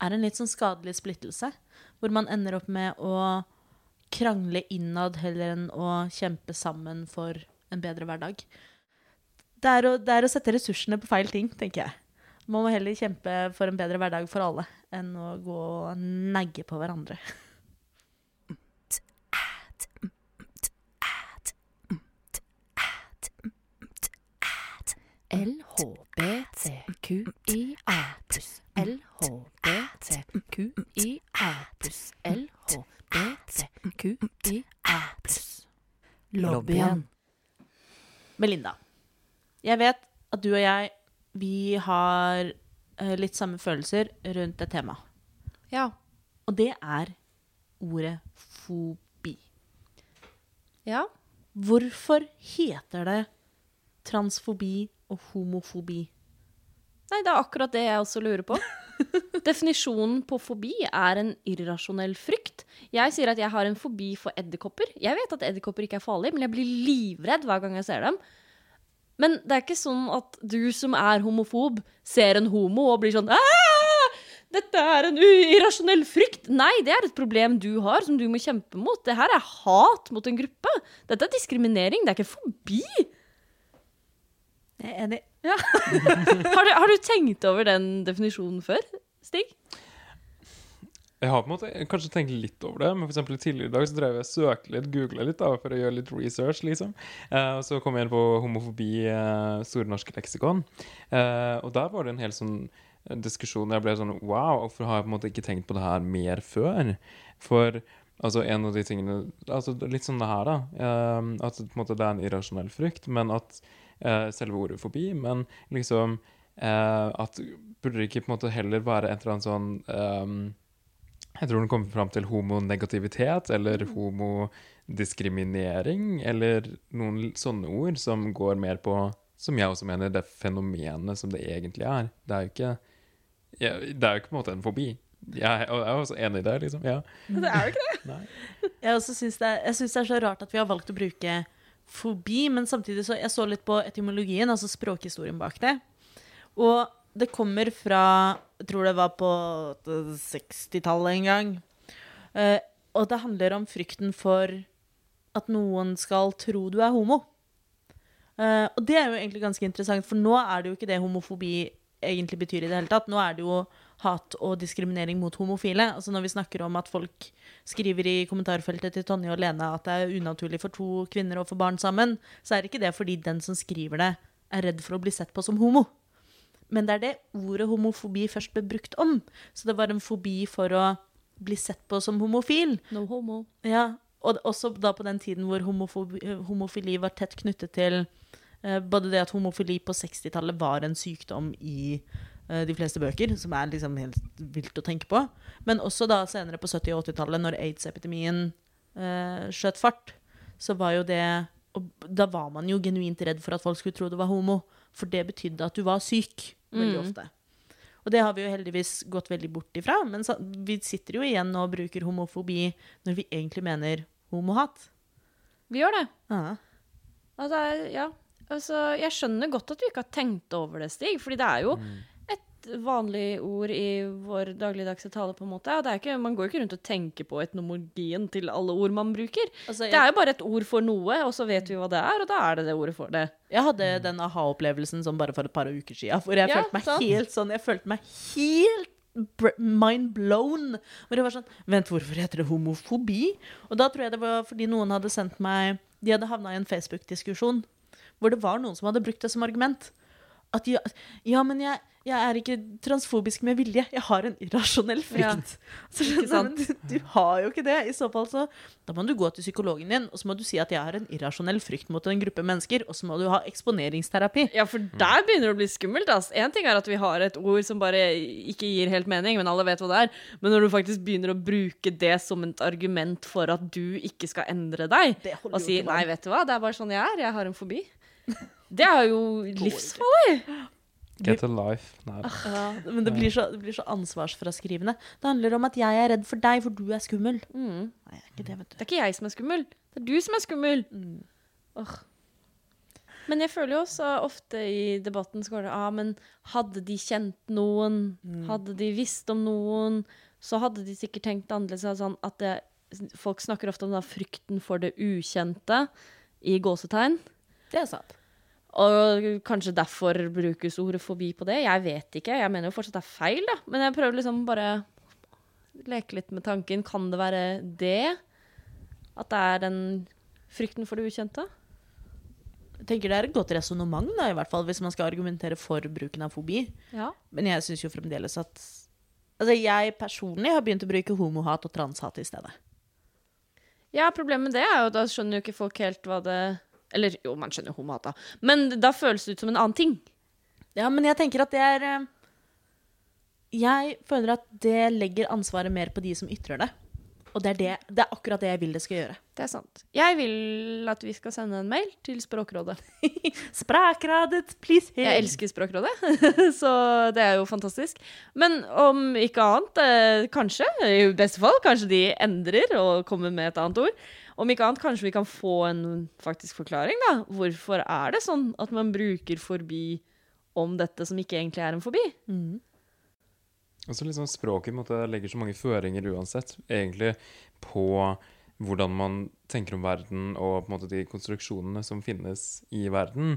er en litt sånn skadelig splittelse. Hvor man ender opp med å krangle innad heller enn å kjempe sammen for en bedre hverdag. Det er, å, det er å sette ressursene på feil ting, tenker jeg. Man må heller kjempe for en bedre hverdag for alle enn å gå og negge på hverandre.
LHBTQIA pluss LHBTQIA pluss LHBTQIA pluss Lobbyen.
Melinda, jeg vet at du og jeg, vi har eh, litt samme følelser rundt et tema.
Ja.
Og det er ordet fobi.
ja.
Hvorfor heter det transfobi og homofobi?
Nei, det er akkurat det jeg også lurer på. Definisjonen på fobi er en irrasjonell frykt. Jeg sier at jeg har en fobi for edderkopper. Jeg vet at edderkopper ikke er farlige, men jeg blir livredd hver gang jeg ser dem. Men det er ikke sånn at du som er homofob, ser en homo og blir sånn Dette er en irrasjonell frykt. Nei, det er et problem du har, som du må kjempe mot. Det her er hat mot en gruppe. Dette er diskriminering, det er ikke fobi.
Jeg er enig.
Har du, har du tenkt over den definisjonen før, Stig?
Jeg har på en måte kanskje tenkt litt over det, men for eksempel tidligere i dag så drev jeg søkte litt, googla litt da, for å gjøre litt research, liksom. Og så kom jeg inn på homofobi, eh, Store norske leksikon, eh, og der var det en hel sånn diskusjon jeg ble sånn Wow, hvorfor har jeg på en måte ikke tenkt på det her mer før? For altså en av de tingene altså Litt sånn det her, da. at på en måte det er en irrasjonell frykt, men at selve ordet fobi, men liksom eh, at Burde det ikke på en måte heller være et eller annet sånn um, jeg tror den kommer fram til homonegativitet eller homodiskriminering eller noen sånne ord som går mer på, som jeg også mener, det fenomenet som det egentlig er. Det er jo ikke, ja, det er jo ikke på en måte en fobi. Jeg, er også enig i det, liksom. Ja.
Det er jo ikke det.
Jeg, syns det, det er så rart at vi har valgt å bruke fobi, men samtidig så Jeg så litt på etymologien, altså språkhistorien bak det. Og det kommer fra Jeg tror det var på 60-tallet en gang. Eh, og det handler om frykten for at noen skal tro du er homo. Eh, og det er jo egentlig ganske interessant, for nå er det jo ikke det homofobi egentlig betyr i det hele tatt. Nå er det jo hat og diskriminering mot homofile. Altså Når vi snakker om at folk skriver i kommentarfeltet til Tonje og Lene at det er unaturlig for to kvinner å få barn sammen, så er det ikke det fordi den som skriver det, er redd for å bli sett på som homo. Men det er det ordet homofobi først ble brukt om. Så det var en fobi for å bli sett på som homofil.
No homo.
Ja, og også da på den tiden hvor homofobi, homofili var tett knyttet til eh, både det at homofili på 60-tallet var en sykdom i de fleste bøker, som er liksom helt vilt å tenke på, men også da senere på 70- og 80-tallet, når aids-epidemien eh, skjøt fart, så var jo det og Da var man jo genuint redd for at folk skulle tro du var homo, for det betydde at du var syk, veldig
Mm.
ofte. Og det har vi jo heldigvis gått veldig bort ifra, men så, vi sitter jo igjen og bruker homofobi når vi egentlig mener homohat.
Vi gjør det.
Ja.
Altså, ja. Altså, jeg skjønner godt at du ikke har tenkt over det, Stig. Fordi det er jo
Mm.
Et vanlig ord i vår dagligdagse tale, på en måte. Og det er ikke, man går jo ikke rundt og tenker på etnomologien til alle ord man bruker.
Altså,
Det er jo bare et ord for noe, og så vet vi hva det er, og da er det det ordet for det.
Jeg hadde den aha-opplevelsen sånn bare for et par uker siden, hvor jeg
Ja,
følte meg
sant.
helt sånn Jeg følte meg helt mind blown. Hvor det var sånn Vent, hvorfor heter det homofobi? Og da tror jeg det var fordi noen hadde sendt meg De hadde havna i en Facebook-diskusjon hvor det var noen som hadde brukt det som argument. At ja, ja men jeg, jeg er ikke transfobisk med vilje. Jeg har en irrasjonell frykt. Så
Ikke
skjønner du, du, har jo ikke det. I så fall så Da må du gå til psykologen din, og så må du si at jeg har en irrasjonell frykt mot en gruppe mennesker, og så må du ha eksponeringsterapi.
Ja, for der begynner det å bli skummelt. ass. En ting er at vi har et ord som bare ikke gir helt mening, men alle vet hva det er. Men når du faktisk begynner å bruke det som et argument for at du ikke skal endre deg, og si 'nei, vet du hva, det er bare sånn jeg er, jeg har en fobi', det er jo livsfarlig.
Get a life. Nei.
Ja, men det blir, så, det blir så ansvarsfraskrivende. Det handler om at jeg er redd for deg, for du er skummel.
Mm.
Nei, jeg er ikke det, vet du.
Det er ikke jeg som er skummel, det er du som er skummel. Åh. Men jeg føler jo også ofte i debatten så går det ah, men hadde de kjent noen, hadde de visst om noen, så hadde de sikkert tenkt annerledes. altså Sånn at det, folk snakker ofte om da, frykten for det ukjente i gåsetegn.
Det er sant.
Og kanskje derfor brukes ordet fobi på det. Jeg vet ikke. Jeg mener jo fortsatt det er feil, da. Men jeg prøver liksom bare leke litt med tanken. Kan det være det? At det er den frykten for det ukjente?
Jeg tenker Det er et godt resonnement, i hvert fall, hvis man skal argumentere for bruken av fobi.
Ja.
Men jeg syns jo fremdeles at Altså, Jeg personlig har begynt å bruke homohat og transhat i stedet.
Ja, problemet med det er jo at da skjønner jo ikke folk helt hva det Eller jo, man skjønner jo homohat, da. Men da føles det ut som en annen ting.
Ja, men jeg tenker at det er eh, Jeg føler at det legger ansvaret mer på de som ytrer det. Og det er, det, det er akkurat det jeg vil det skal gjøre.
Det er sant. Jeg vil at vi skal sende en mail til Språkrådet.
Språkrådet, please help!
Jeg elsker Språkrådet, så det er jo fantastisk. Men om ikke annet, eh, kanskje, i beste fall, kanskje de endrer og kommer med et annet ord. Om ikke annet, kanskje vi kan få en faktisk forklaring, da. Hvorfor er det sånn at man bruker forbi om dette som ikke egentlig er en forbi?
Og så liksom Språket på måte, legger så mange føringer uansett, egentlig, på hvordan man tenker om verden og på en måte de konstruksjonene som finnes i verden.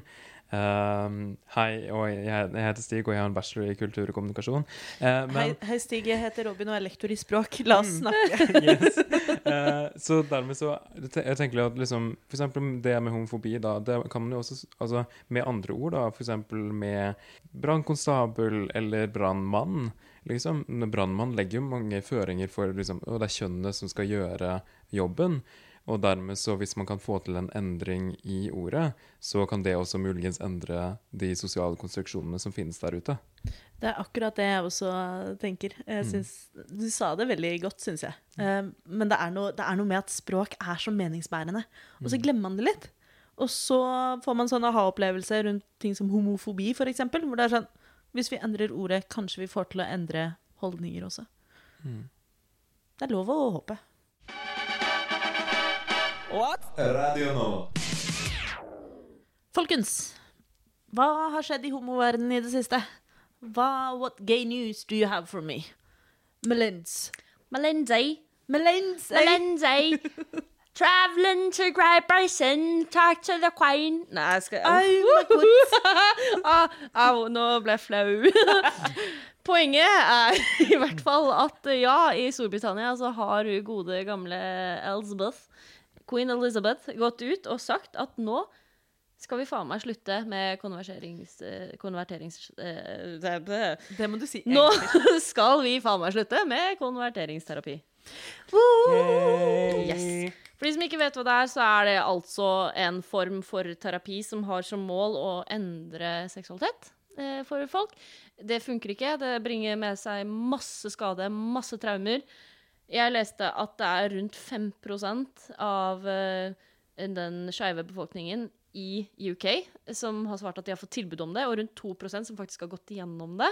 Um, hei, og jeg, heter Stig, og jeg har en bachelor i kultur og kommunikasjon. Uh, men,
Hei, hei, Stig. Jeg heter Robin og er lektor i språk. La oss snakke.
yes. uh, så dermed så Jeg tenker at liksom eksempel det med homofobi, da, det kan man jo også Altså med andre ord, da, eksempel med brannkonstabel eller brannmann. Liksom. Brannmann legger jo mange føringer for liksom, Og det er kjønnet som skal gjøre jobben. Og dermed så hvis man kan få til en endring i ordet, så kan det også muligens endre de sosiale konstruksjonene som finnes der ute.
Det er akkurat det jeg også tenker. Jeg synes, Du sa det veldig godt, syns jeg. Eh, men det er, noe, det er noe med at språk er så meningsbærende, og så glemmer man det litt. Og så får man sånn aha-opplevelse rundt ting som homofobi, f.eks. Hvor det er sånn Hvis vi endrer ordet, kanskje vi får til å endre holdninger også. Det er lov å håpe.
Radio Nova.
Folkens, hva har skjedd i homoverdenen i det siste? Hva, what gay news do you have for me? Melinds.
Melindsay.
Melins.
Melindsay. Traveling to Great Britain, talk to the queen. Nei, jeg skal
Au,
ah, Au, nå ble jeg flau. Poenget er i hvert fall at ja, i Storbritannia så har hun gode, gamle Elizabeth, queen Elizabeth, gått ut og sagt at nå skal vi faen meg slutte med konverterings... eh, konverterings eh, det- det-
Det må du si.
Nå skal vi faen meg slutte med konverteringsterapi. Yes. For de som ikke vet hva det er, så er det altså en form for terapi som har som mål å endre seksualitet eh, for folk. Det funker ikke. Det bringer med seg masse skade, masse traumer. Jeg leste at det er rundt 5 av eh, den skeive befolkningen i UK som har svart at de har fått tilbud om det, og rundt 2% som faktisk har gått igjennom det.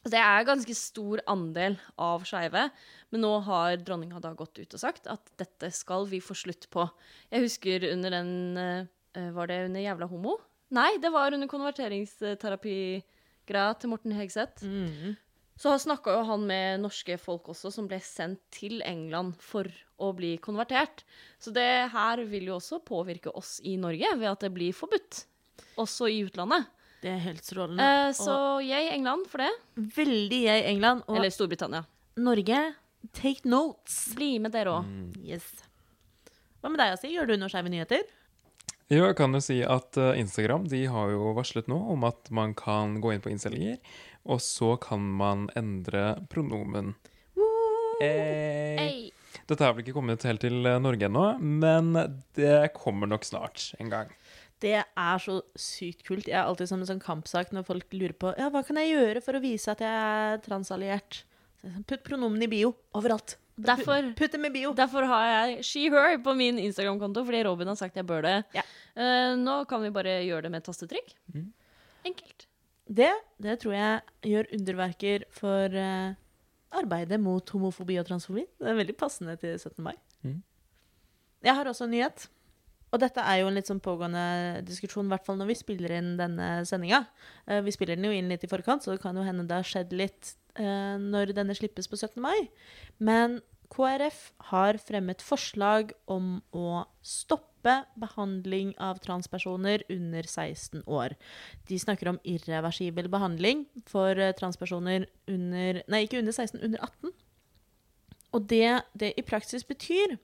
Så Det er ganske stor andel av skeive, men nå har dronninga da gått ut og sagt at dette skal vi få slutt på. Jeg husker under den eh, Var det under Jævla homo? Nei, det var under konverteringsterapi-greia til Morten Hegseth. Så snakka jo han med norske folk også, som ble sendt til England for å bli konvertert. Så det her vil jo også påvirke oss i Norge, ved at det blir forbudt. Også i utlandet.
Det er helt strålende.
Eh, så jeg England for det.
veldig jeg England. Og
Eller Storbritannia.
Norge, take notes.
Bli med dere òg.
Yes. Hva med deg, Asi? Gjør du noen skeive nyheter?
Jo, jeg kan jo si at eh, Instagram de har jo varslet nå om at man kan gå inn på innstillinger, og så kan man endre pronomen. Eh,
Hey.
Dette har vel ikke kommet helt til eh, Norge ennå, men det kommer nok snart en gang.
Det er så sykt kult. Jeg er alltid som en sånn kampsak når folk lurer på ja, hva kan jeg gjøre for å vise at jeg er transalliert. Er sånn, Putt pronomen i bio. Overalt.
Derfor-
Putt dem i bio.
Derfor har jeg she-her på min Instagram-konto, fordi Robin har sagt jeg bør det.
Ja.
Uh, nå kan vi bare gjøre det med et tastetrykk. Enkelt.
Det, det tror jeg gjør underverker for uh, arbeidet mot homofobi og transfobi. Det er veldig passende til 17. mai.
Mm.
Jeg har også en nyhet. Og dette er jo en litt sånn pågående diskusjon, i hvert fall når vi spiller inn denne sendinga. Uh, vi spiller den jo inn litt i forkant, så det kan jo hende det har skjedd litt uh, når denne slippes på 17. mai. Men KrF har fremmet forslag om å stoppe behandling av transpersoner under 16 år. De snakker om irreversibel behandling for eh, transpersoner under Nei, ikke under 16, under 18. Og det det i praksis betyr,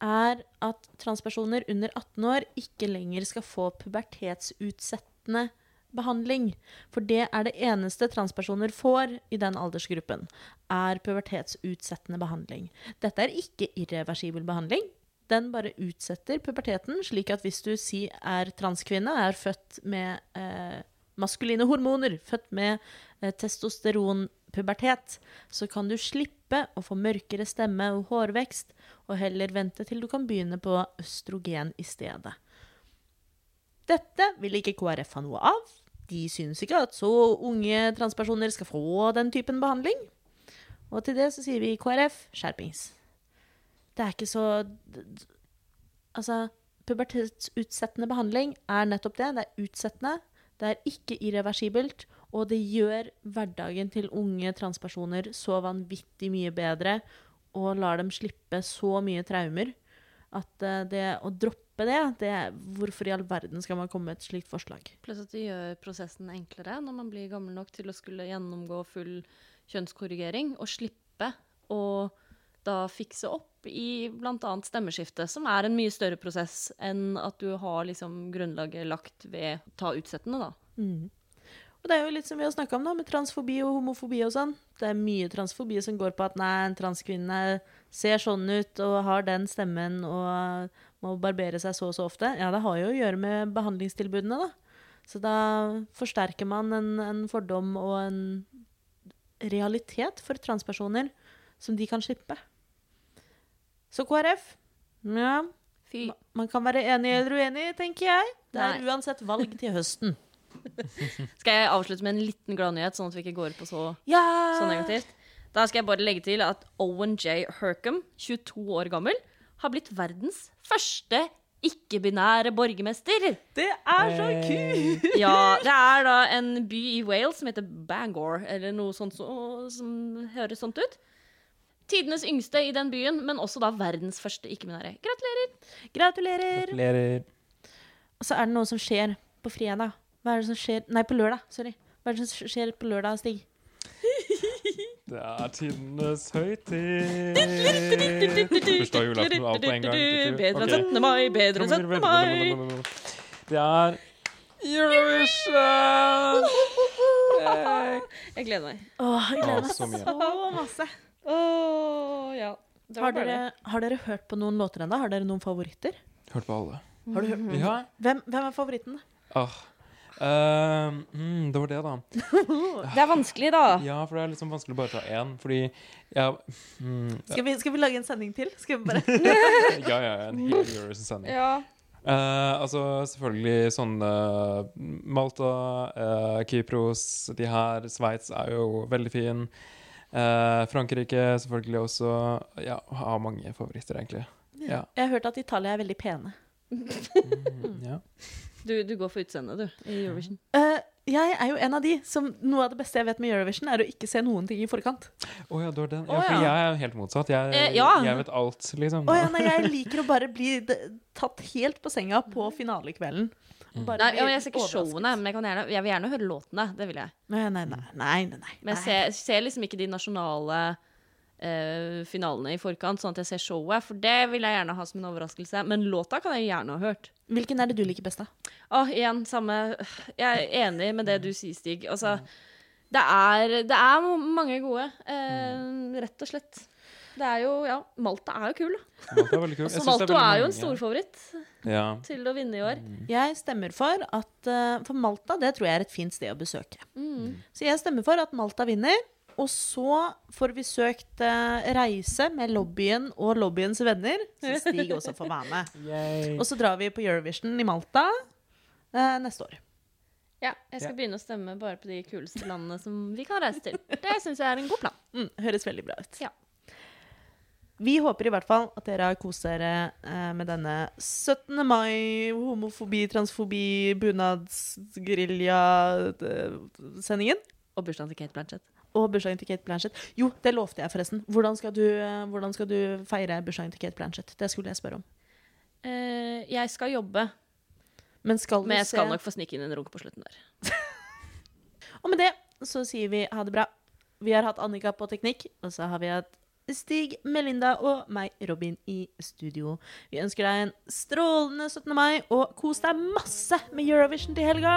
er at transpersoner under 18 år ikke lenger skal få pubertetsutsettende behandling. For det er det eneste transpersoner får i den aldersgruppen, er pubertetsutsettende behandling. Dette er ikke irreversibel behandling. Den bare utsetter puberteten, slik at hvis du si er transkvinne, er født med eh, maskuline hormoner, født med eh, testosteronpubertet, så kan du slippe å få mørkere stemme og hårvekst, og heller vente til du kan begynne på østrogen i stedet. Dette vil ikke KrF ha noe av. De syns ikke at så unge transpersoner skal få den typen behandling. Og til det så sier vi KrF skjerpings. Det er ikke så Altså, pubertetsutsettende behandling er nettopp det. Det er utsettende. Det er ikke irreversibelt, og det gjør hverdagen til unge transpersoner så vanvittig mye bedre og lar dem slippe så mye traumer at eh, det å droppe slippe det, det Hvorfor i all verden skal man komme med et slikt forslag?
Pluss at det gjør prosessen enklere når man blir gammel nok til å skulle gjennomgå full kjønnskorrigering, og slippe å da fikse opp i bl.a. stemmeskifte, som er en mye større prosess enn at du har liksom grunnlaget lagt ved å ta utsettende, da.
Mm. Og det er jo litt som vi har snakka om, da, med transfobi og homofobi og sånn. Det er mye transfobi som går på at nei, en transkvinne ser sånn ut og har den stemmen og må barbere seg så og så ofte. Ja, det har jo å gjøre med behandlingstilbudene, da. Så da forsterker man en, en fordom og en realitet for transpersoner som de kan slippe. Så KrF ja,
Fy.
Man kan være enig eller uenig, tenker jeg. Det er
Nei.
uansett valg til høsten.
Skal jeg avslutte med en liten gladnyhet, sånn at vi ikke går på så,
Ja!
så negativt? Da skal jeg bare legge til at Owen J. Hercom, 22 år gammel, har blitt verdens første ikke-binære borgermester.
Det er så kult!
Ja, det er da en by i Wales som heter Bangor, eller noe sånt så, som høres sånt ut. Tidenes yngste i den byen, men også da verdens første ikke-binære. Gratulerer!
Gratulerer!
Gratulerer.
Og så er det noe som skjer på fredag. Hva er det som skjer Nei, på lørdag. Sorry. Hva er det som skjer på lørdag, Stig?
Det er tidenes høytid. Bursdag, julaften alt på en gang.
Bedre enn 17. mai, bedre enn 17. mai.
Det er Eurovision!
Jeg gleder meg.
Åh, jeg gleder meg
så
masse.
Åh, ja.
Har dere, har dere hørt på noen låter ennå? Har dere noen favoritter?
Hørt på alle.
Har du hørt?
Ja.
Hvem, hvem er favoritten?
Åh. Ehm, mm, det var det, da.
Det er vanskelig, da.
Ja, for det er liksom vanskelig å bare ta én, fordi ja, mm,
Skal vi, skal vi lage en sending til? Skal vi bare
Ja, ja, en hel Eurovision-sending.
Ja.
Uh, altså selvfølgelig sånn eh, Malta, uh, Kypros, de her. Sveits er jo veldig fin. Uh, Frankrike selvfølgelig også. Ja, har mange favoritter, egentlig. Ja.
Jeg har hørt at Italia er veldig pene.
Mm, ja.
Du, du går for utseendet, du, i Eurovision.
Uh, jeg er jo en av de som Noe av det beste jeg vet med Eurovision, er å ikke se noen ting i forkant.
Oh, ja, du har den. Ja, for jeg er jo helt motsatt. Jeg,
Eh, ja.
jeg vet alt, liksom.
Oh, ja, nei, jeg liker å bare bli tatt helt på senga på finalekvelden. Bare
Nei, ja, men jeg ser ikke showene, men jeg, kan gjerne, jeg vil gjerne høre låtene. Det vil jeg.
Nei, nei, nei. nei, nei, nei.
Men jeg ser, ser liksom ikke de nasjonale eh, finalene i forkant, sånn at jeg ser showet. For det vil jeg gjerne ha som en overraskelse. Men låta kan jeg gjerne ha hørt.
Hvilken er det du liker best, da?
Åh, igjen, samme Jeg er enig med det du sier, Stig. Altså, det er, det er mange gode, eh, rett og slett. Det er jo Ja, Malta er jo kul, da.
Malta er veldig kul.
Altså,
det
er jo en storfavoritt
Ja.
til å vinne i år.
Jeg stemmer for at eh, For Malta, det tror jeg er et fint sted å besøke.
Mm.
Så jeg stemmer for at Malta vinner. Og så får vi søkt eh, reise med lobbyen og lobbyens venner, så Stig også får være med.
Yay.
Og så drar vi på Eurovision i Malta eh, neste år.
Ja, jeg skal
Ja.
begynne å stemme bare på de kuleste landene som vi kan reise til. Det syns jeg er en god plan.
Mm, høres veldig bra ut.
Ja.
Vi håper i hvert fall at dere har kost dere eh, med denne 17. mai, homofobi, transfobi, bunadsgerilja-sendingen.
Og bursdagen til Kate Blanchett.
Og bursdagen til Kate Blanchett. Jo, det lovte jeg forresten. Hvordan skal du, eh, hvordan skal du feire bursdagen til Kate Blanchett? Det skulle jeg spørre om.
Uh, jeg skal jobbe,
Men skal
men jeg skal
se
nok få snike inn en runk på slutten der.
Og med det så sier vi ha det bra. Vi har hatt Annika på teknikk, og så har vi hatt Stig, Melinda og meg, Robin, i studio. Vi ønsker deg en strålende 17. mai, og kos deg masse med Eurovision til helga!